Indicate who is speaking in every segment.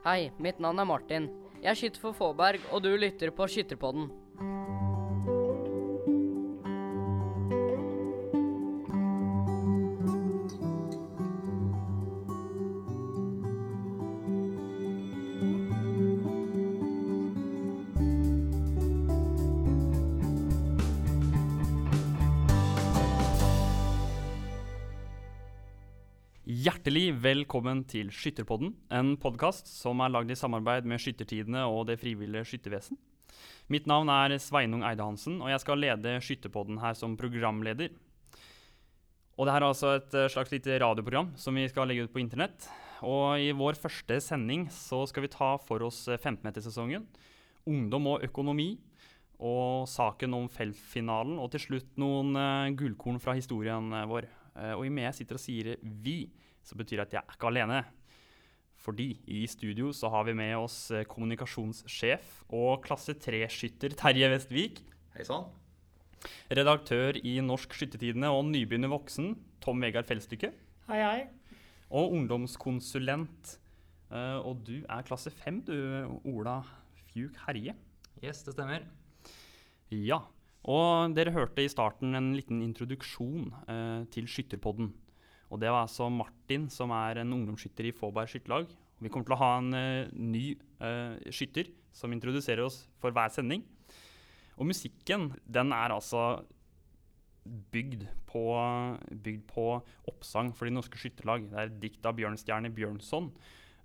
Speaker 1: Hei, mitt navn er Martin. Jeg skyter for Fåberg, og du lytter på Skytterpodden.
Speaker 2: Velkommen til Skytterpodden, en podkast som er lagd i samarbeid med Skyttertidene og Det frivillige skyttervesen. Mitt navn er Sveinung Eide Hansen, og jeg skal lede Skytterpodden her som programleder. Og det er altså et eh, slags lite radioprogram som vi skal legge ut på internett. Og i vår første sending så skal vi ta for oss 15-metersesongen, ungdom og økonomi, og saken om feltfinalen, og til slutt noen uh, gullkorn fra historien vår. Uh, og i med sitter og sier 'vi', så betyr det at jeg er ikke alene. Fordi i studio så har vi med oss kommunikasjonssjef og klasse 3-skytter Terje Vestvik.
Speaker 3: Hei sann.
Speaker 2: Redaktør i Norsk Skyttertidene og nybegynner voksen Tom Vegard Fellstykke.
Speaker 4: Hei, hei.
Speaker 2: Og ungdomskonsulent. og du er klasse 5, du, Ola Fjuk Herje.
Speaker 5: Yes, det stemmer.
Speaker 2: Ja. Og dere hørte i starten en liten introduksjon eh, til Skytterpodden. Og det var altså Martin, som er en ungdomsskytter i Fåberg skytterlag. Vi kommer til å ha en uh, ny uh, skytter som introduserer oss for hver sending. Og musikken, den er altså bygd på, bygd på oppsang for de norske skytterlag. Det er et dikt av Bjørnstjerne Bjørnson.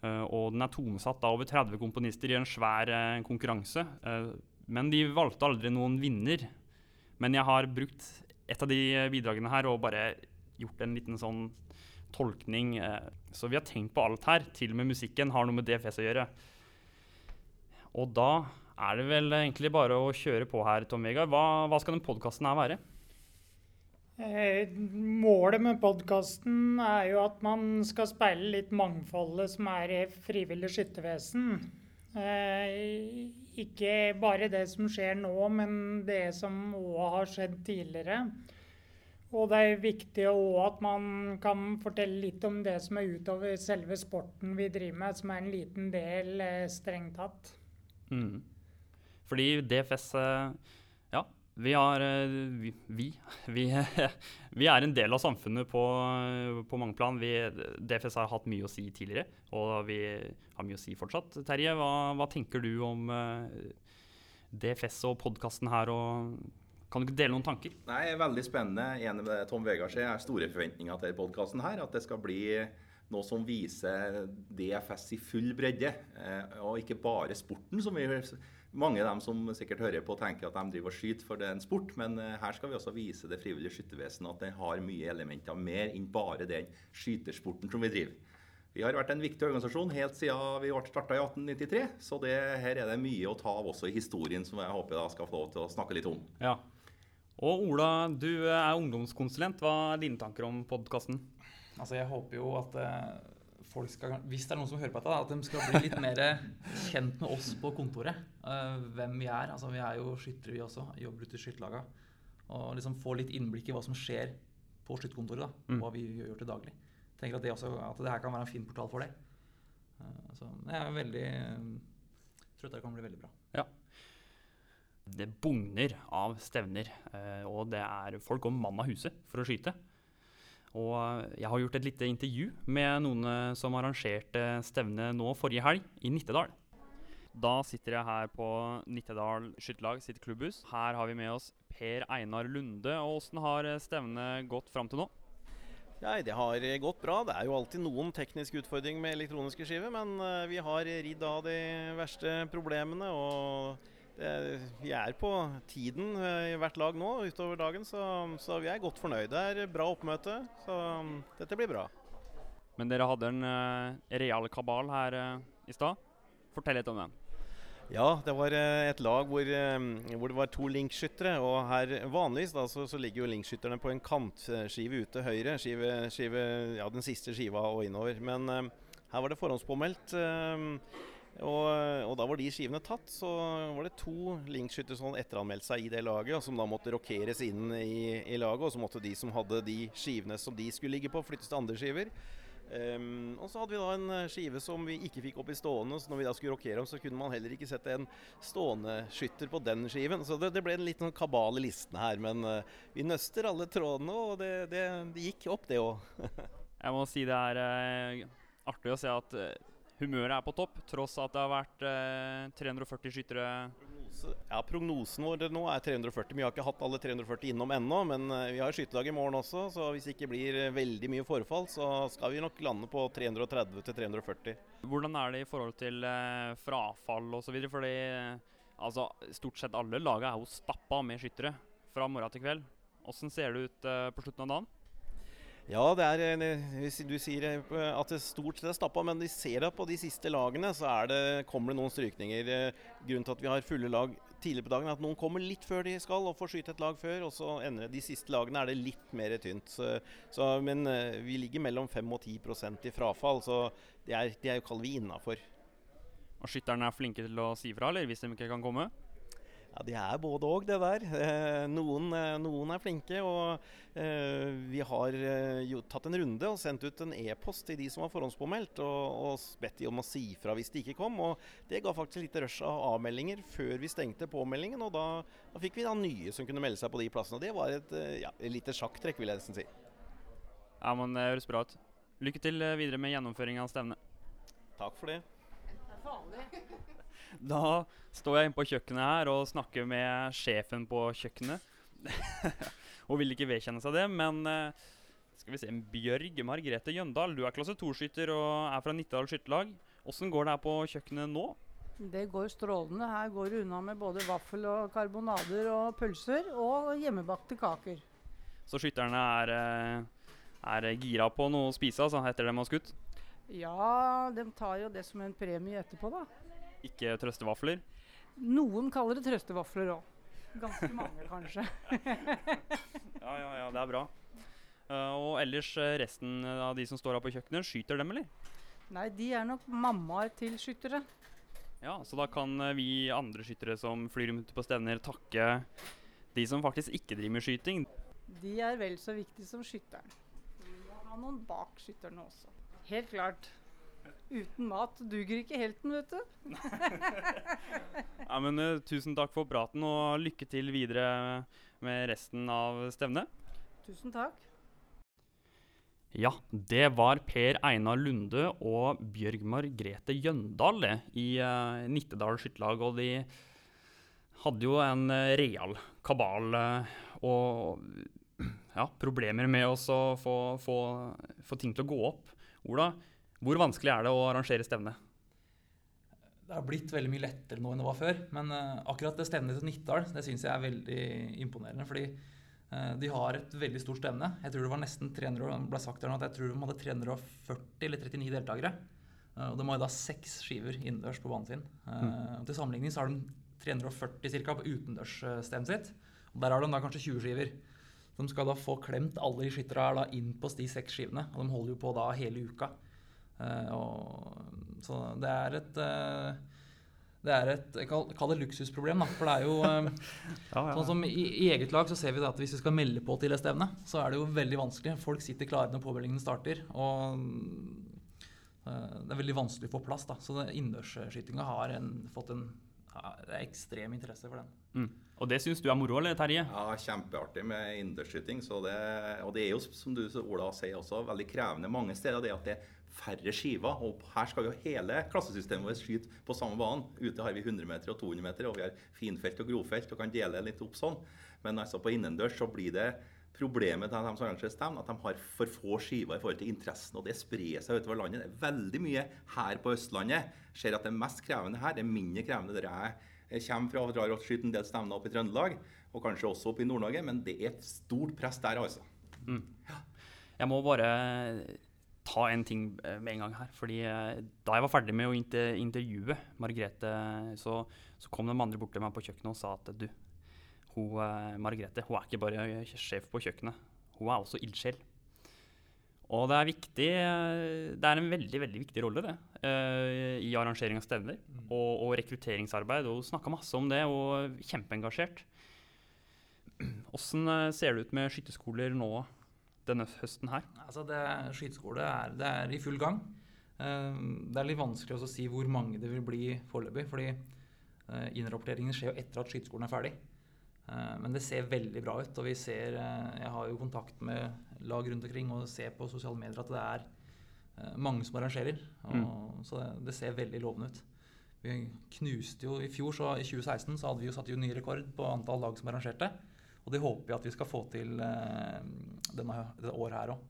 Speaker 2: Uh, og den er tonesatt av over 30 komponister i en svær konkurranse. Men de valgte aldri noen vinner. Men jeg har brukt et av de bidragene her og bare gjort en liten sånn tolkning. Så vi har tenkt på alt her. Til og med musikken har noe med DFS å gjøre. Og da er det vel egentlig bare å kjøre på her, Tom Vegard. Hva, hva skal den podkasten her være?
Speaker 4: Eh, målet med podkasten er jo at man skal speile litt mangfoldet som er i frivillig skyttervesen. Eh, ikke bare det som skjer nå, men det som òg har skjedd tidligere. Og det er viktig òg at man kan fortelle litt om det som er utover selve sporten vi driver med, som er en liten del, eh, strengt tatt.
Speaker 2: Mm. Fordi DFS Ja, vi, har, vi, vi, vi, vi, er en del av samfunnet på, på mange plan. DFS har hatt mye å si tidligere, og vi har mye å si fortsatt. Terje, hva, hva tenker du om DFS og podkasten her? Og kan du ikke dele noen tanker?
Speaker 3: Nei, Veldig spennende. Enig med Tom Vegard. Jeg har store forventninger til podkasten. At det skal bli noe som viser DFS i full bredde. Og ikke bare sporten, som vi mange av dem som sikkert hører på, tenker at de driver og skyter for det er en sport, men her skal vi også vise det frivillige skyttervesenet at den har mye elementer mer enn bare den skytersporten som vi driver. Vi har vært en viktig organisasjon helt siden vi ble starta i 1893, så det, her er det mye å ta av også i historien som jeg håper jeg skal få lov til å snakke litt om.
Speaker 2: Ja. Og Ola, du er ungdomskonsulent. Hva er dine tanker om podkasten?
Speaker 5: Altså, jeg håper jo at folk skal, hvis det er noen som hører på dette, at de skal bli litt mer kjent med oss på kontoret. Uh, hvem vi er. Altså, vi er jo skyttere, vi også. Jobber ute i skytterlaga. Og liksom få litt innblikk i hva som skjer på skytterkontoret. da, mm. Hva vi gjør til daglig. tenker at det, også, at det her kan være en fin portal for det. Uh, så jeg er veldig tror dette det kan bli veldig bra.
Speaker 2: Det bugner av stevner, og det er folk går mann av huset for å skyte. Og jeg har gjort et lite intervju med noen som arrangerte stevne nå forrige helg, i Nittedal. Da sitter jeg her på Nittedal skytterlag sitt klubbhus. Her har vi med oss Per Einar Lunde. og Åssen har stevnet gått fram til nå?
Speaker 6: Nei, Det har gått bra. Det er jo alltid noen tekniske utfordringer med elektroniske skiver, men vi har ridd av de verste problemene. og vi er på tiden i hvert lag nå utover dagen, så, så, vi er godt fornøyd. Det er bra oppmøte, så dette blir bra.
Speaker 2: Men dere hadde en uh, real kabal her uh, i stad. Fortell litt om den.
Speaker 6: Ja, det var uh, et lag hvor, hvor, det var to linkskyttere. Og her vanligvis da, så, så ligger jo linkskytterne på en kantskive ute høyre. Skive, skive, ja, den siste skiva og innover. Men her var det forhåndspåmeldt. Og, og, da var de skivene tatt, så var det to linkskyttere som etteranmeldte seg i det laget, og som da måtte rokeres inn i, i, laget. Og så måtte de som hadde de skivene som de skulle ligge på, flyttes til andre skiver. Um, og så hadde vi da en eh, skive som vi ikke fikk opp i stående, så når vi da skulle rokere om, så kunne man heller ikke sette en stående skytter på den skiven. Så det, det ble en liten sånn kabal i listene her, men uh, vi nøster alle trådene, og det, det, det gikk opp, det òg.
Speaker 2: Jeg må si det er uh, artig å se at uh, humøret er på topp, tross at det har vært 340 skyttere
Speaker 6: ja, Prognosen vår nå er 340. Vi har ikke hatt alle 340 innom ennå, men eh, vi har skytedag i morgen også. Så hvis det ikke blir eh, veldig mye forfall, så skal vi nok lande på 330 340.
Speaker 2: Hvordan er det i forhold til eh, frafall osv.? Fordi altså, stort sett alle lagene er jo stappa med skyttere fra morgen til kveld. Hvordan ser det ut eh, på slutten av dagen?
Speaker 6: Ja, det er, eh, du sier eh, at det stort sett er stappa, men de ser at på de siste lagene så det, kommer det noen strykninger. Eh, grunnen til at vi har fulle lag tidligere på dagen, er at noen kommer litt før de skal og får skyte et lag før. og så ender De siste lagene er det litt mer tynt. Så, så, men vi ligger mellom 5 og 10% i frafall, så det er, det er kaller vi innafor.
Speaker 2: Og skytterne er flinke til å si fra, eller hvis de ikke kan komme?
Speaker 6: Ja, De er både òg, det der. Eh, noen, eh, noen, er flinke. Og eh, vi har jo tatt en runde og sendt ut en e-post til de som var forhåndspåmeldt, og, og bedt de om å si fra hvis de ikke kom. Og det ga faktisk litt rush av avmeldinger før vi stengte påmeldingen. Og da, da, fikk vi da nye som kunne melde seg på de plassene. Og det var et, ja, lite sjakktrekk, vil jeg nesten si.
Speaker 2: Ja, men det høres bra ut. Lykke til videre med gjennomføringen av stevnet.
Speaker 6: Takk for det.
Speaker 1: Det er farlig.
Speaker 2: Da står jeg inne på kjøkkenet her og snakker med sjefen på kjøkkenet. Hun vil ikke vedkjenne seg det, men uh, skal vi se, Bjørg Margrethe Jøndal, du er klasse 2-skytter og er fra Nittedal skytterlag. Åssen går det her på kjøkkenet nå?
Speaker 7: Det går strålende. Her går det unna med både vaffel og karbonader og pølser og hjemmebakte kaker.
Speaker 2: Så skytterne er, eh, er gira på noe å spise altså, etter de har skutt?
Speaker 7: Ja, de tar jo det som en premie etterpå, da.
Speaker 2: Ikke trøstevafler?
Speaker 7: Noen kaller det trøstevafler òg. Ganske mange, kanskje.
Speaker 2: ja, ja, ja, det er bra. Uh, og ellers uh, resten av de som står her på kjøkkenet, skyter dem, eller?
Speaker 7: Nei, de er nok mammaer til skyttere.
Speaker 2: Ja, Så da kan uh, vi andre skyttere som flyr rundt på stevner, takke de som faktisk ikke driver med skyting?
Speaker 7: De er vel så viktige som skytteren. Vi må ha noen bak skytterne også. Helt klart. Uten mat duger ikke helten, vet du.
Speaker 2: ja, men uh, Tusen takk for praten, og lykke til videre med resten av stevnet.
Speaker 7: Tusen takk.
Speaker 2: Ja, det var Per Einar Lunde og Bjørg Margrethe Jøndal i uh, Nittedal skytterlag. Og de hadde jo en uh, real kabal uh, og ja, problemer med å få, få, få ting til å gå opp. Ola, hvor vanskelig er det å arrangere stevne?
Speaker 5: Det har blitt veldig mye lettere nå enn det var før. Men uh, akkurat det stevnet til Nittdal det syns jeg er veldig imponerende. Fordi uh, de har et veldig stort stevne. Jeg tror det var nesten 300, ble sagt der nå at jeg tror de hadde 340 eller 39 deltakere. Uh, og de har da seks skiver innendørs på banen sin. Mm. Til sammenligning så har de 340 ca. på utendørsstevnet sitt. Og der har de da kanskje 20 skiver. De skal da få klemt alle de skytterne inn på de seks skivene. Og de holder jo på da hele uka. Eh, og, så det er et eh, det er et kall det luksusproblem. da, for det er jo eh, ja, ja. sånn som i, i, eget lag så ser vi at Hvis vi skal melde på til et stevne, så er det jo veldig vanskelig. Folk sitter klare når påmeldingen starter. og Det er veldig vanskelig å få plass. da, Så innendørsskytinga har en, fått en ja, det er ekstrem interesse for den.
Speaker 2: Mm. Og det syns du er moro, eller Terje?
Speaker 3: Ja, kjempeartig med innendørsskyting. Og det er jo, som du Ola sier, også veldig krevende mange steder. det at det er færre skiver. Og her skal jo hele klassesystemet vårt skyte på samme banen. Ute har vi 100 meter og 200 meter, og vi har finfelt og grovfelt og kan dele litt opp sånn. Men altså på innendørs så blir det problemet til dem som arrangerer stevn, at de har for få skiver i forhold til interessen. Og det sprer seg utover landet. Det er veldig mye her på Østlandet. Ser at det mest krevende her. Det er mindre krevende der jeg kommer fra og drar og skyter en del stevner opp i Trøndelag, og kanskje også opp i Nord-Norge, men det er et stort press der, altså. Mm.
Speaker 2: Jeg må bare ta en ting eh, med en gang her. fordi eh, Da jeg var ferdig med å intervjue Margrethe, så, så kom de andre bort til meg på kjøkkenet og sa at du, hun, eh, Margrethe hun er ikke bare sjef på kjøkkenet, hun er også ildsjel. Og det er viktig, det er en veldig veldig viktig rolle det, i arrangering av stevner mm. og, og, rekrutteringsarbeid. Og hun snakka masse om det, og kjempeengasjert. Åssen ser det ut med skytterskoler nå denne høsten her?
Speaker 5: Altså det, Skyteskole er, det er i full gang. Eh, det er litt vanskelig å si hvor mange det vil bli foreløpig. fordi eh, innrapporteringen skjer jo etter at skyteskolen er ferdig. Eh, men det ser veldig bra ut. og vi ser, Jeg har jo kontakt med lag rundt omkring og ser på sosiale medier at det er mange som arrangerer. Og, Så det, det ser veldig lovende ut. Vi knuste jo i fjor, så i 2016 så hadde vi jo satt jo ny rekord på antall lag som arrangerte. Og det håper jeg at vi skal få til eh, denne, dette året her òg.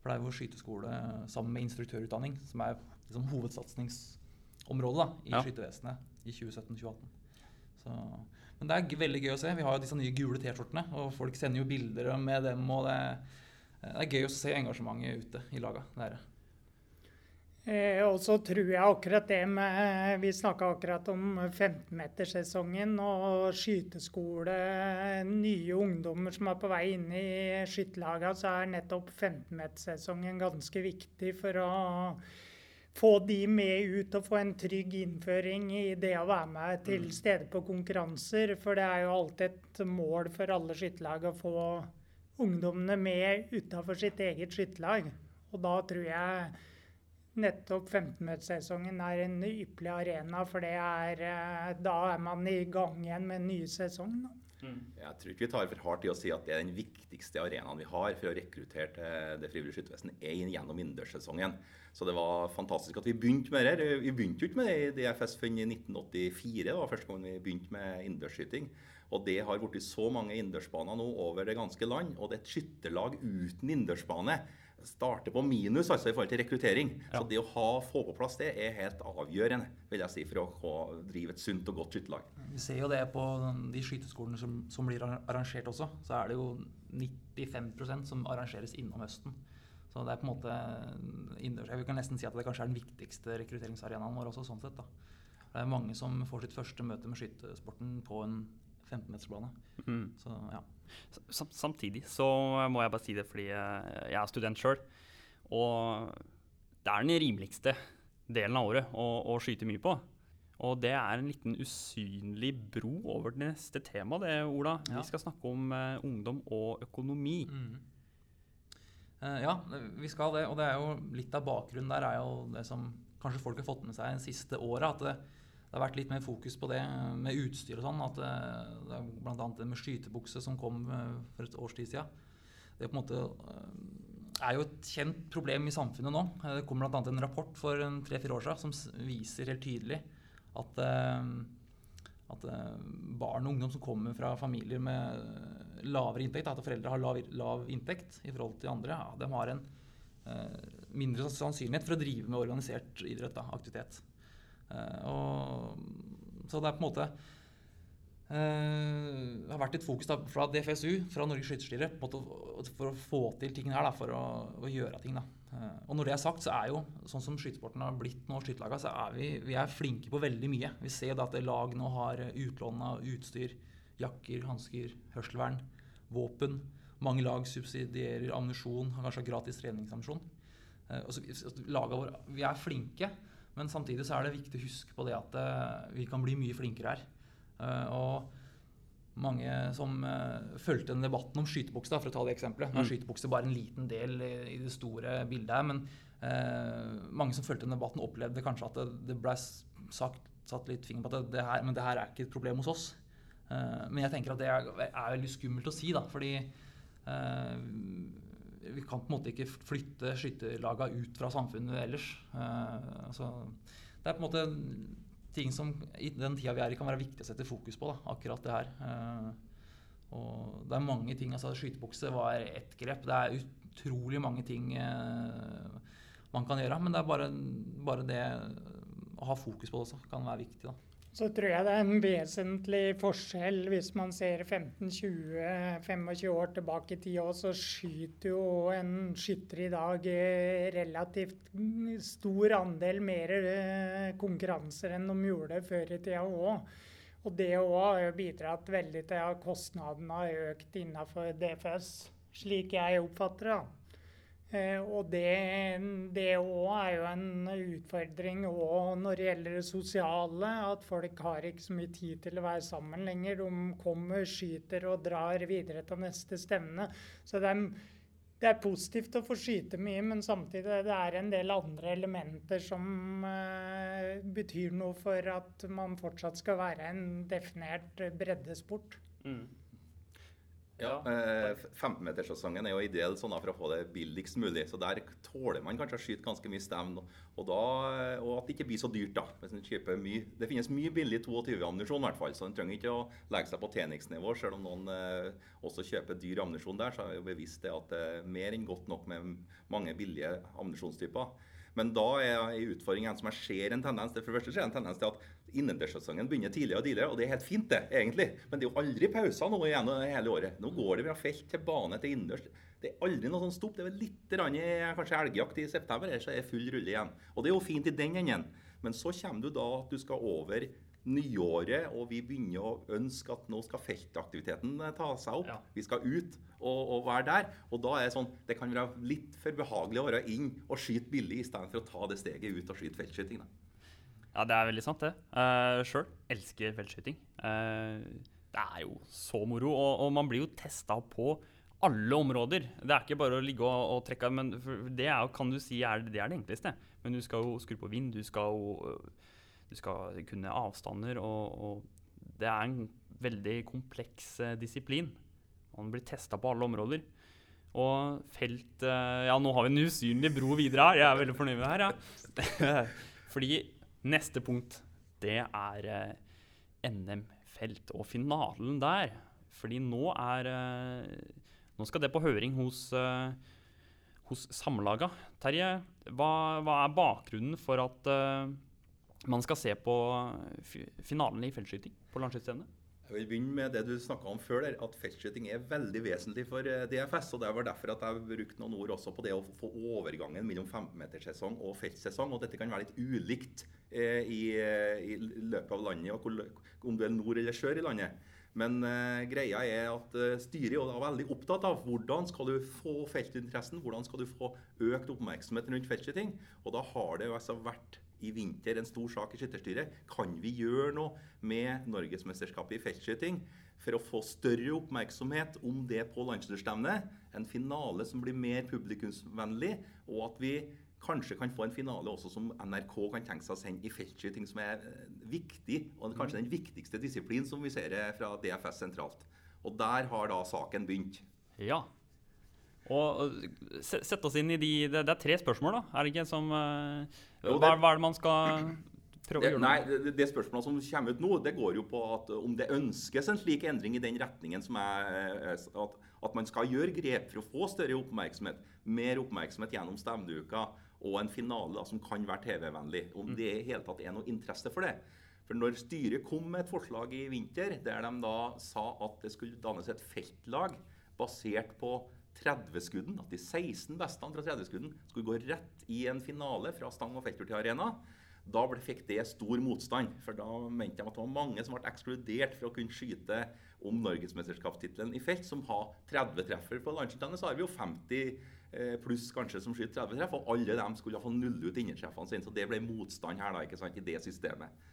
Speaker 5: For det er jo skyteskole sammen med instruktørutdanning som er liksom hovedsatsingsområdet da, i
Speaker 2: Ja.
Speaker 5: skytevesenet i 2017-2018. Men det er veldig gøy å se. Vi har jo disse nye gule T-skjortene, og folk sender jo bilder med dem. og det, det er gøy å se engasjementet ute i laga. Det er det.
Speaker 4: Eh, og så tror jeg akkurat det med Vi snakka akkurat om 15-metersesongen og skyteskole. Nye ungdommer som er på vei inn i skytterlaga, så er nettopp 15-metersesongen ganske viktig for å få de med ut og få en trygg innføring i det å være med til stede på konkurranser. For det er jo alltid et mål for alle skytterlag å få ungdommene med utafor sitt eget skytterlag. Og da tror jeg nettopp 15-møtesesongen er en ypperlig arena, for det er, eh, da er man i gang igjen med en ny sesong. Da.
Speaker 3: Jeg tror ikke vi tar for hardt i å si at det er den viktigste arenaen vi har for å rekruttere til det frivillige skyttervesen, er gjennom innendørssesongen. Så det var fantastisk at vi begynte med det. Vi begynte jo ikke med det i DFS før i 1984. Det var første gang vi begynte med innendørsskyting. Og det har blitt så mange innendørsbaner nå over det ganske land. Og det er et skytterlag uten innendørsbane starter på minus altså i forhold til rekruttering. Så det å ha, få på plass det er helt avgjørende vil jeg si, for å drive et sunt og godt skytterlag.
Speaker 5: Vi ser jo det på de skyteskolene som, som blir arrangert også. Så er det jo 95% som arrangeres innom høsten. Så det er på en måte. Jeg kan nesten si at det kanskje er den viktigste rekrutteringsarenaen vår også, sånn sett. da. Det er mange som får sitt første møte med skytesporten på en 15-metersbane.
Speaker 2: Mm.
Speaker 5: Så ja.
Speaker 2: Samtidig så må jeg bare si det fordi jeg jeg er student sjøl. Og det er den rimeligste delen av året å, å skyte mye på. Og det er en liten usynlig bro over det neste temaet, det, Ola.
Speaker 5: Ja.
Speaker 2: Vi skal snakke om uh, ungdom og økonomi.
Speaker 5: Eh, ja, vi skal det. Og det er jo litt av bakgrunnen der er jo det som kanskje folk har fått med seg de siste åra. At det, det har vært litt mer fokus på det med utstyr og sånn. At det, det er bl.a. det med skytebukse som kom eh, for et års tid siden. Det eh, er jo et kjent problem i samfunnet nå. Eh, Det kom bl.a. en rapport for tre-fire år siden som viser helt tydelig at, eh, at eh, barn og ungdom som kommer fra familier med lavere inntekt, at foreldre har lav, lav inntekt i forhold til andre, ja, de har en eh, mindre sannsynlighet for å drive med organisert idrett, da, aktivitet. Eh, og, så det er på en måte Uh, har vært et fokus da, fra DFSU, fra Norges å- for å få til tingene her, da, for å, å gjøre ting. Da. Uh, og når det er sagt, så er jo sånn som skytesporten har blitt nå, så er vi, vi er flinke på veldig mye. Vi ser da at lag nå har utlån av utstyr, jakker, hansker, hørselvern, våpen. Mange lag subsidierer ammunisjon, har kanskje gratis treningsammunisjon. Uh, laga våre, vi er flinke, men samtidig så er det viktig å huske på det at eh, vi kan bli mye flinkere her. Eh, og mange som uh, fulgte den debatten om skytebukse, for å ta det eksempelet. Nå er skytebukse bare en liten del i, i det store bildet her, men mange som fulgte den debatten, opplevde kanskje at det, det ble sagt, satt litt finger på at det, det her, men det her er ikke et problem hos oss. Men jeg tenker at det er, er veldig skummelt å si, da, fordi vi kan på en måte ikke flytte skytterlaga ut fra samfunnet ellers. Eh, altså, det er på en måte ting som i den tida vi er i kan være viktig å sette fokus på. Da, akkurat det her. Eh, og det er mange ting, altså Skytebukse var ett grep. Det er utrolig mange ting eh, man kan gjøre. Men det er bare, bare det å ha fokus på det også kan være viktig. da.
Speaker 4: Så tror jeg det er en vesentlig forskjell hvis man ser 15-20-25 år tilbake i tid òg, så skyter jo en skytter i dag eh, relativt stor andel mer eh, konkurranser enn de gjorde før i tida òg. Og det òg har bidratt veldig til at kostnadene har økt innenfor DFS, slik jeg oppfatter det. Eh, og det òg er jo en utfordring òg når det gjelder det sosiale. At folk har ikke så mye tid til å være sammen lenger. De kommer, skyter og drar videre til neste stevne. Så det er, det er positivt å få skyte mye, men samtidig det er en del andre elementer som eh, betyr noe for at man fortsatt skal være en definert breddesport.
Speaker 2: Mm.
Speaker 3: Ja, eh, 15-meterssesongen er jo ideell sånn for å få det billigst mulig. Så der tåler man kanskje å skyte ganske mye stevn. Og, og, at det ikke blir så dyrt, da. Hvis man kjøper mye, det finnes mye billig 22-ammunisjon, i hvert fall. Så en trenger ikke å legge seg på Tenix-nivå. Selv om noen eh, også kjøper dyr ammunisjon der, så er jo bevisst det at det er mer enn godt nok med mange billige ammunisjonstyper. Men da er utfordringen en som jeg ser en tendens til. For det første ser en tendens til at innendørssesongen begynner tidligere og tidligere, og det er helt fint, det, egentlig. Men det er jo aldri pauser nå igjen hele året. Nå går det fra felt til bane til innendørs. Det er aldri noe sånn stopp. Det er vel litt rann, kanskje elgjakt i september, ellers er det full rulle igjen. Og det er jo fint i den enden. Men så kommer du da at du skal over nyåret, og vi begynner å ønske at nå skal feltaktiviteten ta seg opp.
Speaker 2: Ja.
Speaker 3: Vi skal ut og, og være der. Og da er det sånn Det kan være litt for behagelig å være inn og skyte billig i stedet for å ta det steget ut og skyte feltskyting.
Speaker 2: Ja, det er veldig sant, det. Uh, Sjøl elsker feltskyting. Uh, det er jo så moro, og, og man blir jo testa på alle områder. Det er ikke bare å ligge og, og trekke men Det er, jo- kan du si er, det er det enkleste. Men du skal jo skru på vind, du skal jo du skal kunne avstander, og, og det er en veldig kompleks eh, disiplin. Man blir testa på alle områder. Og felt eh, Ja, nå har vi en usynlig bro videre her. Jeg er veldig fornøyd med det her, ja. Fordi neste punkt, det er eh, NM-felt og finalen der. Fordi nå er Nå skal det på høring hos, hos Samlaga. Terje, hva, hva er bakgrunnen for at man skal se på finalen i feltskyting på Landskjøtstevnet?
Speaker 3: Jeg vil begynne med det du snakka om før, der, at feltskyting er veldig vesentlig for eh, DFS. og Det var derfor at jeg brukte noen ord også på det å få overgangen mellom 15-metersesong og feltsesong. og Dette kan være litt ulikt eh, i, eh, i løpet av landet, hvor, om du er nord eller sør i landet. Men eh, greia er at eh, styret er veldig opptatt av hvordan skal du få feltinteressen, hvordan skal du få økt oppmerksomhet rundt feltskyting. Og da har det altså vært i vinter en stor sak i skytterstyret. Kan vi gjøre noe med Norgesmesterskapet i feltskyting for å få større oppmerksomhet om det på landslagsstevnet? En finale som blir mer publikumsvennlig, og at vi kanskje kan få en finale også som NRK kan tenke seg å sende i feltskyting, som er eh, viktig, og kanskje den viktigste disiplinen som vi ser eh, fra DFS sentralt. Og der har da saken begynt.
Speaker 2: Ja. Og sette sett oss inn i de Det, det er tre spørsmål, da. Er det ikke som uh,
Speaker 3: Jo,
Speaker 2: hva,
Speaker 3: det-
Speaker 2: hva er det man skal prøve
Speaker 3: Det,
Speaker 2: å gjøre?
Speaker 3: nei, det, det spørsmålet som kommer ut nå, det går jo på at uh, om det ønskes en slik endring i den retningen som er eh, at, at man skal gjøre grep for å få større oppmerksomhet, mer oppmerksomhet gjennom stevneuka og en finale da, som kan være TV-vennlig. Om det i hele tatt er noe interesse for det. For når styret kom med et forslag i vinter der de da sa at det skulle dannes et feltlag basert på 30-skudden, at de 16 bestene fra 30-skudden skulle gå rett i en finale fra stang og felttur til arena, da fikk det stor motstand. For da mente de at det var mange som ble ekskludert fra å kunne skyte om norgesmesterskapstittelen i felt, som har 30 treffer. På landslagslandet så har vi jo 50 eh, pluss kanskje som skyter 30 treff, og alle dem skulle få nulle ut innertreffene sine. Så det ble motstand her da, ikke sant, i det systemet.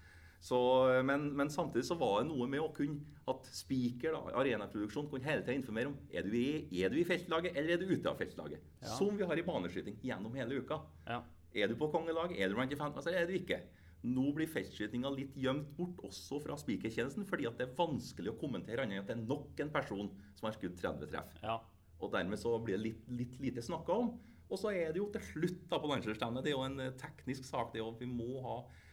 Speaker 3: Så, men, men samtidig så var det noe med å kunne at Spiker, da, arenaproduksjon, kunne hele tiden informere om er du, i, er du i feltlaget eller er du ute av feltlaget.
Speaker 2: Ja.
Speaker 3: Som vi har i baneskyting gjennom hele uka.
Speaker 2: Ja.
Speaker 3: Er du på kongelag, er du blant de fem, altså er du ikke. Nå blir feltskytinga litt gjemt bort også fra spikertjenesten, fordi at det er vanskelig å kommentere annet enn at det er nok en person som har skutt 30 treff.
Speaker 2: Ja.
Speaker 3: Og dermed så blir det litt, litt lite snakka om. Og så er det jo til slutt da på landslagsstevnet, det er jo en eh, teknisk sak, det er jo vi må ha eh,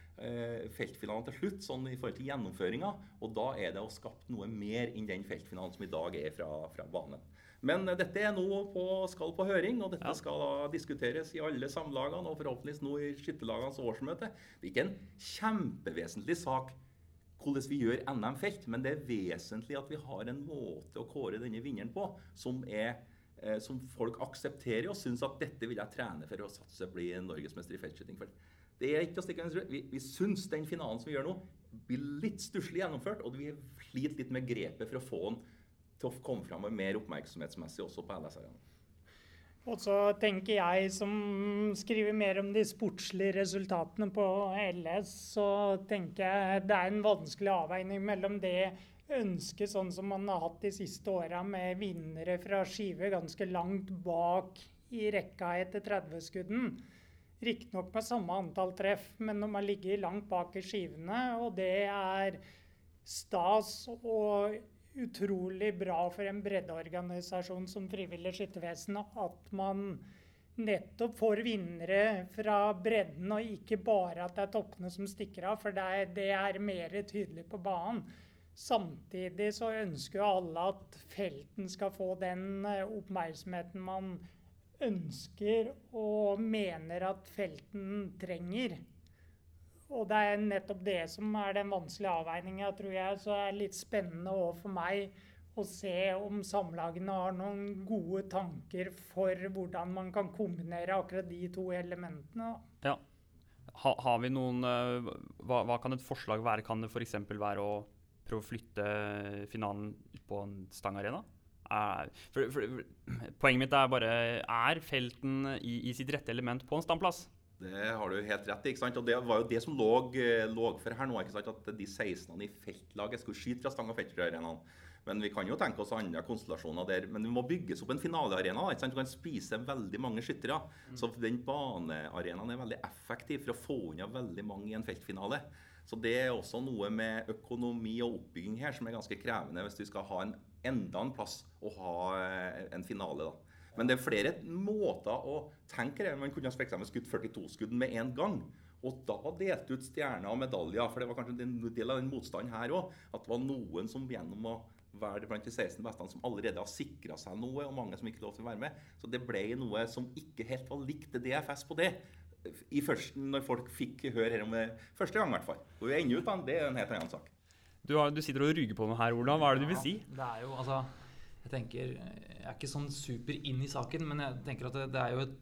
Speaker 3: feltfinalen til slutt, sånn i forhold til gjennomføringa. Og da er det å skapt noe mer enn den feltfinalen som i dag er fra, fra banen. Men eh, dette er nå på, skal på høring, og dette
Speaker 2: Ja.
Speaker 3: skal da diskuteres i alle samlagene og forhåpentligvis nå i skytterlagenes årsmøte. Det er ikke en kjempevesentlig sak hvordan vi gjør NM-felt, men det er vesentlig at vi har en måte å kåre denne vinneren på som, er, eh, som folk aksepterer og syns at dette vil jeg trene for å satse bli norgesmester i feltskyting. For det er ikke å stikke. Vi, vi syns den finalen som vi gjør nå, blir litt stusslig gjennomført, og vi sliter litt med grepet for å få den til å komme fram med mer oppmerksomhetsmessig også på LS-arenaen.
Speaker 4: Og så tenker jeg, som skriver mer om de sportslige resultatene på LS, så tenker jeg det er en vanskelig avveining mellom det ønsket, sånn som man har hatt de siste åra, med vinnere fra skive ganske langt bak i rekka etter 30-skudden. Riktignok med samme antall treff, men de har ligget langt bak i skivene. Og det er stas og utrolig bra for en breddeorganisasjon som Frivillig Skyttervesen at man nettopp får vinnere fra bredden, og ikke bare at det er toppene som stikker av, for det er, det er mer tydelig på banen. Samtidig så ønsker jo alle at felten skal få den eh, oppmerksomheten man ønsker og mener at felten trenger. Og det er nettopp det som er den vanskelige avveininga, tror jeg. Så det er litt spennende òg for meg å se om samlagene har noen gode tanker for hvordan man kan kombinere akkurat de to elementene.
Speaker 2: Ja. Ha, har vi noen uh, hva, hva, kan et forslag være? Kan det f.eks. være å prøve å flytte finalen ut på en stangarena? Er, for, for, poenget mitt er bare Er felten i, i sitt rette element på en standplass?
Speaker 3: Det har du helt rett i. ikke sant? Og Det var jo det som lå, eh, lå for her nå. ikke sant? At de 16 i feltlaget skulle skyte fra stang- og feltarenaen. Men vi kan jo tenke oss andre konstellasjoner der. Men det må bygges opp en finalearena. ikke sant? Du kan spise veldig mange skyttere. Mm. Så den banearenaen er veldig effektiv for å få unna veldig mange i en feltfinale. Så det er også noe med økonomi og oppbygging her som er ganske krevende hvis du skal ha en, enda en plass å ha eh, en finale. da. Men det er flere måter å tenke det. Man kunne f.eks. skutt 42 skudd med en gang. Og da delte ut stjerner og medaljer. For det var kanskje en del av den motstanden her òg. At det var noen som gjennom å være blant de 16 beste som allerede har sikra seg noe, og mange som ikke lov til å være med. Så det ble noe som ikke helt var likt DFS på det. I første, når folk fikk høre her om det første gang, i hvert fall. Hvor vi ender ut, det er en helt annen sak.
Speaker 2: Du, har, du sitter og ruger på noe her, Ola. Hva er det du vil si?
Speaker 5: Ja, det er jo, altså jeg tenker, jeg er ikke sånn super inn i saken, men jeg tenker at det, det er jo et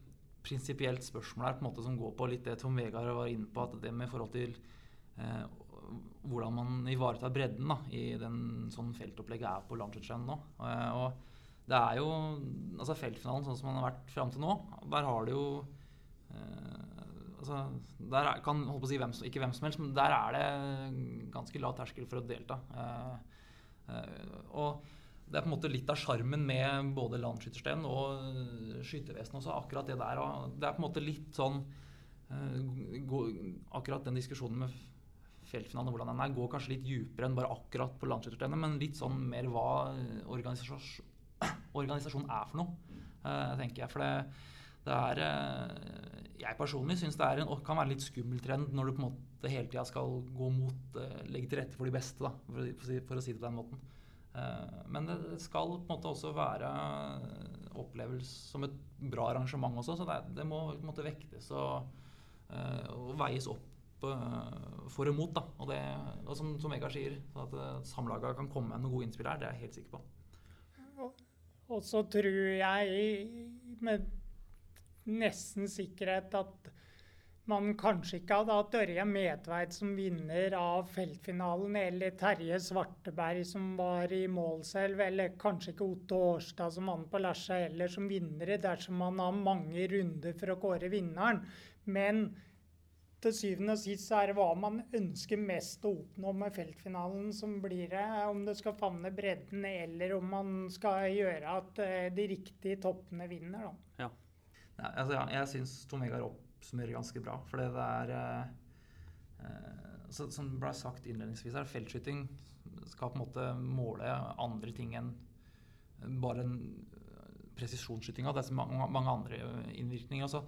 Speaker 5: prinsipielt spørsmål her på en måte som går på litt det Tom Vegard var inne på, at det med forhold til eh, hvordan man ivaretar bredden da, i den sånn feltopplegget er på Lancet nå. Eh, og det er jo altså Feltfinalen sånn som den har vært fram til nå, der har det jo eh, altså, Der er, kan holde på å si hvem, ikke hvem som helst, men der er det ganske lav terskel for å delta. Eh, eh og det er på en måte litt av sjarmen med både Landskyttersten og Skyttervesenet også. Akkurat det der. Det er på en måte litt sånn Akkurat den diskusjonen med feltfinalen og hvordan den er, går kanskje litt djupere enn bare akkurat på Landskytterstenet, men litt sånn mer hva organisasjon, organisasjonen er for noe, tenker jeg. For det, det er uh, Jeg personlig syns det en, kan være en litt skummel trend når du på en måte hele tida skal gå mot Legge til rette for de beste, da, for, for, å si det på den måten. Eh, men det skal på en måte også være oppleves som et bra arrangement også, så det, det må på en måte vektes og, eh, og veies opp eh, for og mot. Da. Og, det, og som, som Vegard sier, at samlaga kan komme med noen gode innspill her, det er jeg helt sikker på.
Speaker 4: Og så tror jeg med nesten sikkerhet at man kanskje ikke hadde hatt Ørje Medtveit som vinner av feltfinalen, eller Terje Svarteberg som var i målselv, eller kanskje ikke Otto Årstad som vant på Larsa heller, som vinnere, dersom man har mange runder for å kåre vinneren. Men til syvende og sist er det hva man ønsker mest å oppnå med feltfinalen som blir det. Om det skal favne bredden, eller om man skal gjøre at eh, de riktige toppene vinner.
Speaker 5: Da. Ja. Ja, altså, ja, jeg syns Tomegar oppsummerer ganske bra. For det er eh, eh, så, Som ble sagt innledningsvis her, feltskyting skal på en måte måle andre ting enn bare en presisjonsskytinga. Det er mange, mange andre innvirkninger. Altså,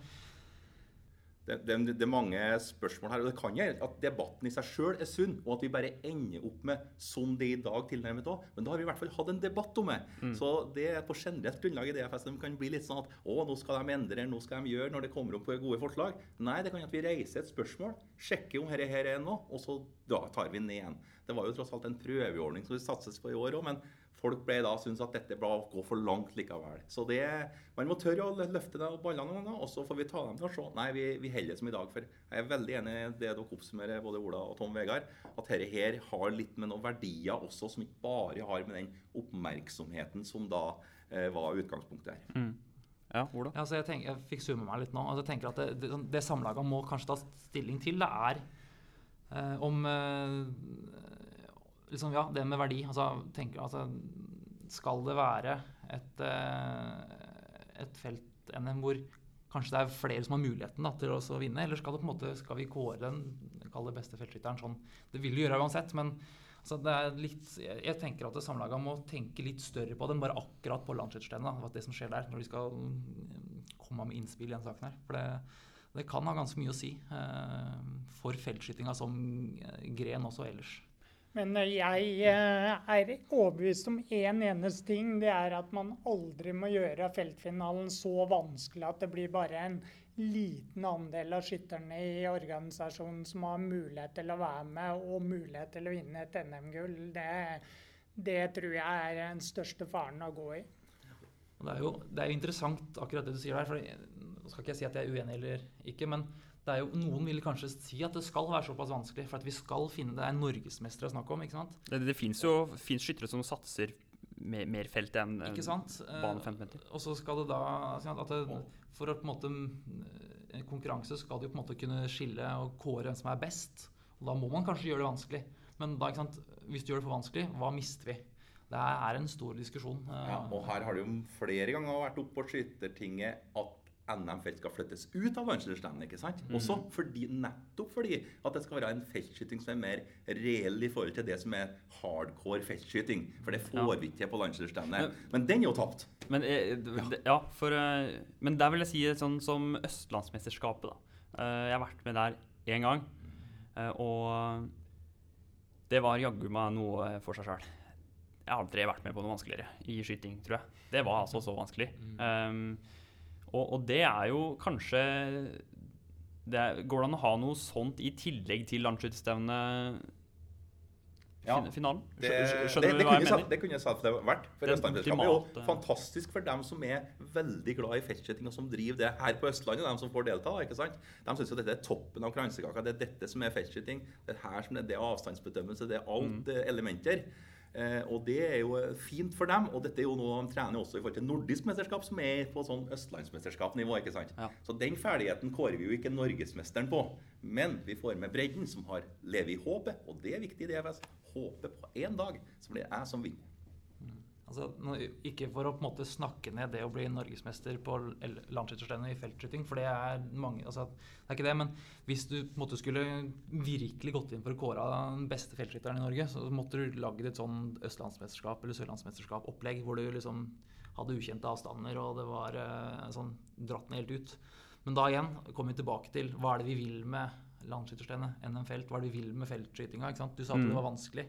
Speaker 3: det, det, det, er mange spørsmål her. og Det kan gjøre at debatten i seg sjøl er sunn, og at vi bare ender opp med som det i dag tilnærmet òg. Men da har vi i hvert fall hatt en debatt om det. Mm. Så det er på generelt grunnlag i DFS de kan bli litt sånn at å, nå skal de endre, nå skal de gjøre når det kommer opp gode forslag. Nei, det kan at vi reiser et spørsmål, sjekker om dette her er noe, og så da tar vi ned igjen. Det var jo tross alt en prøveordning som det satses på i år òg, men folk ble da syntes at dette ble å gå for langt likevel. Så det, man må tørre å løfte det ballene, og så får vi ta dem til å se. Nei, vi, vi holder som i dag. For jeg er veldig enig i det dere oppsummerer, både Ola og Tom Vegard, at dette her har litt med noen verdier også, som ikke bare har med den oppmerksomheten som da eh, var utgangspunktet her. Mm.
Speaker 5: Ja, Ola? Ja, jeg, tenker, jeg, fikk zoome meg litt nå. Altså, jeg tenker at Det, det, det samlaget må kanskje ta stilling til, det er eh, om eh, liksom, ja, det med verdi. Altså, tenker, altså, skal det være et, eh, et felt-NM hvor kanskje det er flere som har muligheten da, til å vinne, eller skal, måte, skal vi kåre den kall det beste feltskytteren sånn? Det vil du gjøre uansett, men altså, litt, jeg, tenker at samlaga må tenke litt større på det enn bare akkurat på landslagsstevnet. Det som skjer der, når de skal mm, komme med innspill i den saken her. For det, det kan ha ganske mye å si eh, for feltskytinga som eh, gren også ellers.
Speaker 4: Men eh, jeg eh, er overbevist om én eneste ting. Det er at man aldri må gjøre feltfinalen så vanskelig at det blir bare en liten andel av skytterne i organisasjonen som har mulighet til å være med og mulighet til å vinne et NM-gull. Det, det, tror jeg er den største faren å gå i.
Speaker 5: Det er, jo, det er jo interessant akkurat det du sier der. for Nå skal ikke jeg si at jeg er uenig eller ikke, men det er jo, noen vil kanskje si at det skal være såpass vanskelig, for at vi skal finne Det er norgesmestere å snakke om, ikke sant?
Speaker 2: Det, det fins jo finnes skyttere som satser mer, mer felt enn en
Speaker 5: Ikke sant?
Speaker 2: bane 15 meter.
Speaker 5: Og så skal det da at det, For å på en måte en konkurranse skal det jo på en måte kunne skille og kåre hvem som er best. Og da må man kanskje gjøre det vanskelig. Men da, ikke sant? hvis du gjør det for vanskelig, hva mister vi? Det er en stor diskusjon.
Speaker 3: Ja, og her har det jo flere ganger vært oppe på Skyttertinget at NM-felt skal flyttes ut av landslagsstevnet. ikke sant? Mm. Også fordi, nettopp fordi at det skal være en feltskyting som er mer reell i forhold til det som er hardcore feltskyting. For det får vi ikke på landslagsstevnet. Men den er jo tapt.
Speaker 2: Men, eh, ja, for, eh, men der vil jeg si sånn som Østlandsmesterskapet. da. Eh, jeg har vært med der én gang, og det var jaggu meg noe for seg sjøl. Jeg har aldri vært med på noe vanskeligere i skyting, tror jeg. Det var altså så vanskelig. Mm. Um, og, og, det er jo kanskje det er, Går det an å ha noe sånt i tillegg til landsskytterstevnet? Ja, finalen?
Speaker 3: Det, Skjønner du hva jeg mener? det kunne jeg sagt det vært. For Østlandsmesterskapet er jo fantastisk for dem som er veldig glad i feltskyting og som driver det her på Østlandet. De som får delta. ikke sant? De syns jo dette er toppen av kransekaka. Det er dette som er feltskyting. Det er her som det er avstandsbedømmelse. Det er alt mm. elementer. Eh, og det er jo fint for dem. Og dette er jo noe de trener også i forhold til nordisk mesterskap, som er på sånn østlandsmesterskapnivå. ikke sant? Ja. Så den ferdigheten kårer vi jo ikke norgesmesteren på. Men vi får med bredden, som har lever i håpet. Og det er viktig i DFS. Håpet på en dag så blir det jeg som vinner.
Speaker 5: Altså, ikke for å på en måte snakke ned det å bli norgesmester på landskytterstevnet i feltskyting, for det er mange altså, Det er ikke det, men hvis du på en måte skulle virkelig gått inn for å kåre den beste feltskytteren i Norge, så måtte du lagd et sånn østlandsmesterskap eller sørlandsmesterskap-opplegg hvor du liksom hadde ukjente avstander, og det var eh, sånn dratt den helt ut. Men da igjen kommer vi tilbake til hva er det vi vil med landskytterstevnet, NM-felt, hva er det vi vil med feltskytinga? Du sa at det mm. var vanskelig.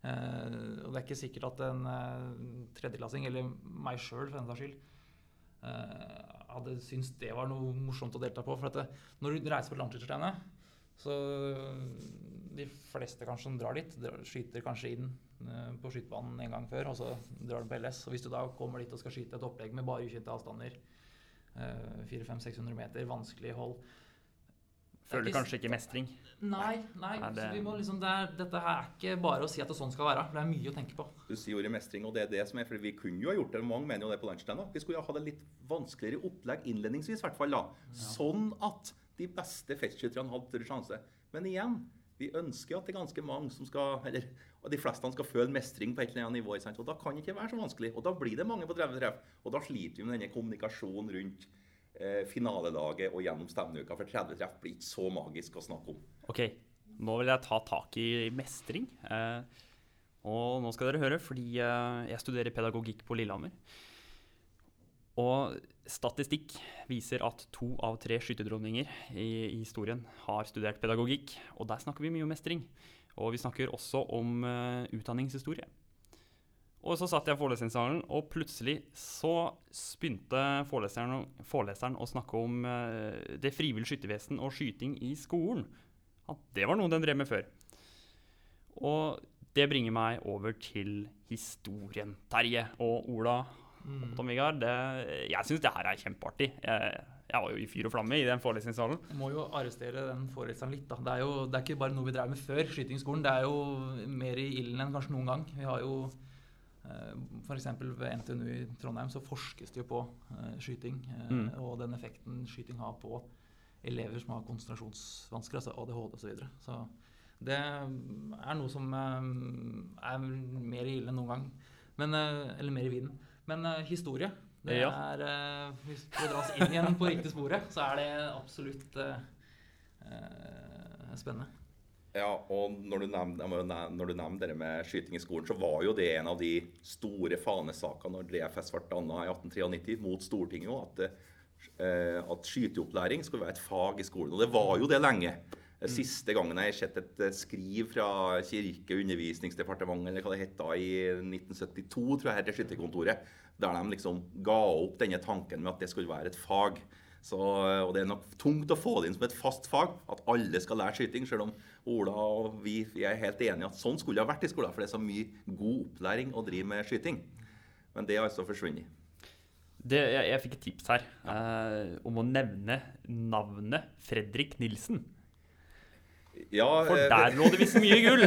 Speaker 5: Uh, og det er ikke sikkert at en uh, tredjeklassing, eller meg sjøl for den saks skyld, uh, hadde syntes det var noe morsomt å delta på. For det, når du reiser på landsskytterstevnet, så de fleste kanskje som drar dit, skyter kanskje inn på skytebanen en gang før, og så drar de på LS. Og hvis du da kommer dit og skal skyte et opplegg med bare ukjente avstander, 400-500-600 meter, vanskelig hold,
Speaker 2: Føler kanskje ikke mestring?
Speaker 5: Nei. nei det... liksom, det er, dette her er ikke bare å si at det sånn skal være. Det er mye å tenke på.
Speaker 3: Du sier ordet mestring, og det er det som er fordi Vi kunne jo ha gjort det, mange mener jo det på lunsjtiden. Vi skulle ha hatt et litt vanskeligere opplegg innledningsvis, i hvert fall. da. Ja. Sånn at de beste feltskytterne hadde større sjanse. Men igjen, vi ønsker at det er ganske mange som skal eller de fleste skal føle mestring på et eller annet nivå. Og Da kan det ikke være så vanskelig. Og da blir det mange på 30 treff. Og da sliter vi med denne kommunikasjonen rundt finalelaget og gjennom stevneuka. For 30 treff blir ikke så magisk å snakke om.
Speaker 2: Ok, nå vil jeg ta tak i mestring. Eh, og nå skal dere høre, fordi eh, jeg studerer pedagogikk på Lillehammer. Og statistikk viser at to av tre skytterdronninger i, i, historien har studert pedagogikk. Og der snakker vi mye om mestring. Og vi snakker også om uh, utdanningshistorie. Og så satt jeg i forelesningssalen, og plutselig så begynte foreleseren, foreleseren å snakke om uh, det frivillige skyttervesen og skyting i skolen. Ja, det var noe den drev med før. Og det bringer meg over til historien. Terje og Ola mm. Tom Vigard, jeg syns det her er kjempeartig. Jeg, jeg, var jo i fyr og flamme i den forelesningssalen.
Speaker 5: Må jo arrestere den foreleseren litt. da. Det er jo det er ikke bare noe vi drev med før skyting i skolen. Det er jo mer i ilden enn kanskje noen gang. Vi har jo Eh, F.eks. ved NTNU i Trondheim så forskes det jo på uh, skyting. Uh, mm. Og den effekten skyting har på elever som har konsentrasjonsvansker, altså ADHD osv. Så, så Det er noe som eh, er mer i ilden enn noen gang. Men, eh, eller mer i viden. Men eh, historie, det
Speaker 2: Ja.
Speaker 5: er eh, Hvis vi dras inn igjen på riktig sporet, så er det absolutt eh, eh, spennende.
Speaker 3: Ja, og når du nevner, nevner det med skyting i skolen, så var jo det en av de store fanesakene når DFS ble danna i 1893 mot Stortinget at, eh, at skyteopplæring skulle være et fag i skolen. Og det var jo det lenge. Siste gangen jeg har sett et eh, skriv fra Kirke- og undervisningsdepartementet eller hva det het da, i 1972, tror jeg, her til Skytterkontoret, der de liksom ga opp denne tanken med at det skulle være et fag. Så, eh, og Det er nok tungt å få det inn som et fast fag, at alle skal lære skyting. Selv om Ola og vi, vi er helt enige at sånn skulle det ha vært i skolen, for det er så mye god opplæring å drive med skyting. Men det har altså forsvunnet.
Speaker 2: Det, jeg, jeg fikk et tips her eh, om å nevne navnet Fredrik Nilsen.
Speaker 3: Ja,
Speaker 2: For
Speaker 3: eh,
Speaker 2: der lå det visst mye gull!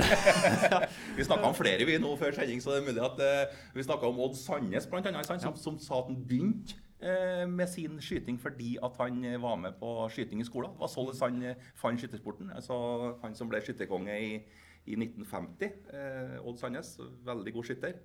Speaker 3: Vi snakka om flere vi nå før sending, så det er mulig at eh, vi snakka om Odd Sandnes, bl.a., som, som sa at han begynte med sin skyting fordi at han eh, var med på skyting i skolen. Det var sånn han eh, fant skyttersporten. Altså, han som ble skytterkonge i, i 1950, eh, Odd Sandnes, veldig god skytter.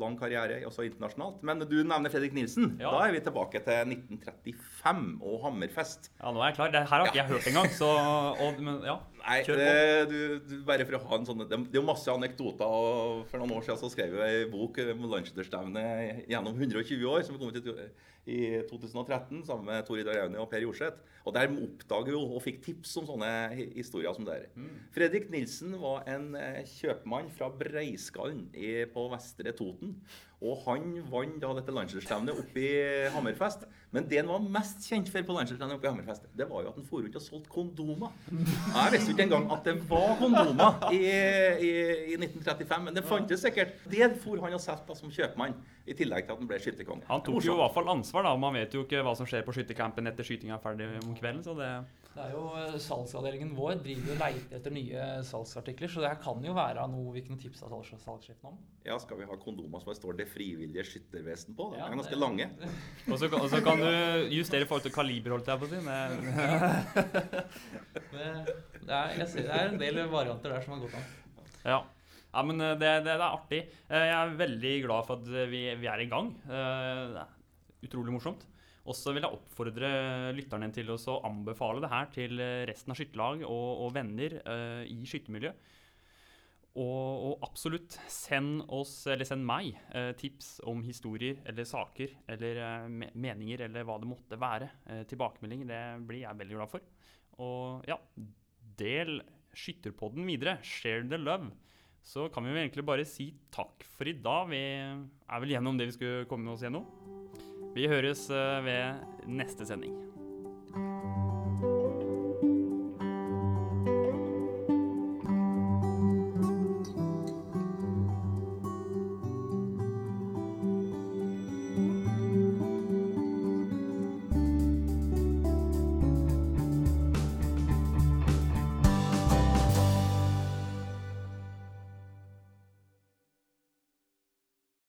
Speaker 3: Lang karriere også internasjonalt. Men du nevner Fredrik Nilsen.
Speaker 2: Ja.
Speaker 3: Da er vi tilbake til 1935 og Hammerfest.
Speaker 2: Ja, nå er jeg klar. Det her har ikke jeg hørt engang. Så, og, men, ja.
Speaker 3: Nei, det, du, du, bare for å ha en sånn Det det er jo masse anekdoter. og For noen år siden så skrev jeg en bok om landsskytterstevnet gjennom 120 år, som kom ut i, i 2013 sammen med Tor Idar Aune og Per Jorseth. Og der oppdager jo og fikk tips om sånne historier som dette. Mm. Fredrik Nilsen var en eh, kjøpmann fra Breiskallen på Vestre Toten. Og han vant da dette landslagsstevnet oppe i Hammerfest. Men det han var mest kjent for på landslagsstevnet oppe i Hammerfest, det var jo at han for rundt og solgte kondomer. Jeg visste jo ikke engang at det var kondomer i, i, i 1935, men det fantes sikkert. Det for han og solgte som kjøpmann, i tillegg til at han ble skytterkonge.
Speaker 2: Han tok jo i hvert fall ansvar, da. Man vet jo ikke hva som skjer på skyttercampen etter skytinga er ferdig om kvelden, så det
Speaker 5: Det er jo eh, Salgsavdelingen vår driver jo og leter etter nye salgsartikler, så det her kan jo være noe vi kunne tipsa salgs salgssjefen om.
Speaker 3: Ja, skal vi ha kondomer som det står 'Det frivillige skyttervesen' på? De
Speaker 5: Ja,
Speaker 3: er ganske lange.
Speaker 2: Og så, kan- kan du justere i forhold til kaliber, holdt jeg på å si. Det,
Speaker 5: er, en del varianter der som har gått an.
Speaker 2: ja. ja, men eh, det, det, det er artig. Eh, Jeg er veldig glad for at vi, vi er i gang. Eh, Det er utrolig morsomt. Og så vil jeg oppfordre lytterne til å anbefale det her til eh, resten av skytterlag og, og venner eh, i skyttermiljøet. Og, og absolutt send oss, eller send meg, eh, tips om historier eller saker eller eh, meninger eller hva det måtte være. Eh, tilbakemelding, det blir jeg veldig glad for. Og ja, del Skytterpodden videre. Share the love. Så kan vi jo egentlig bare si takk for i dag. Vi er vel gjennom det vi skulle komme oss gjennom. Vi høres eh, ved neste sending.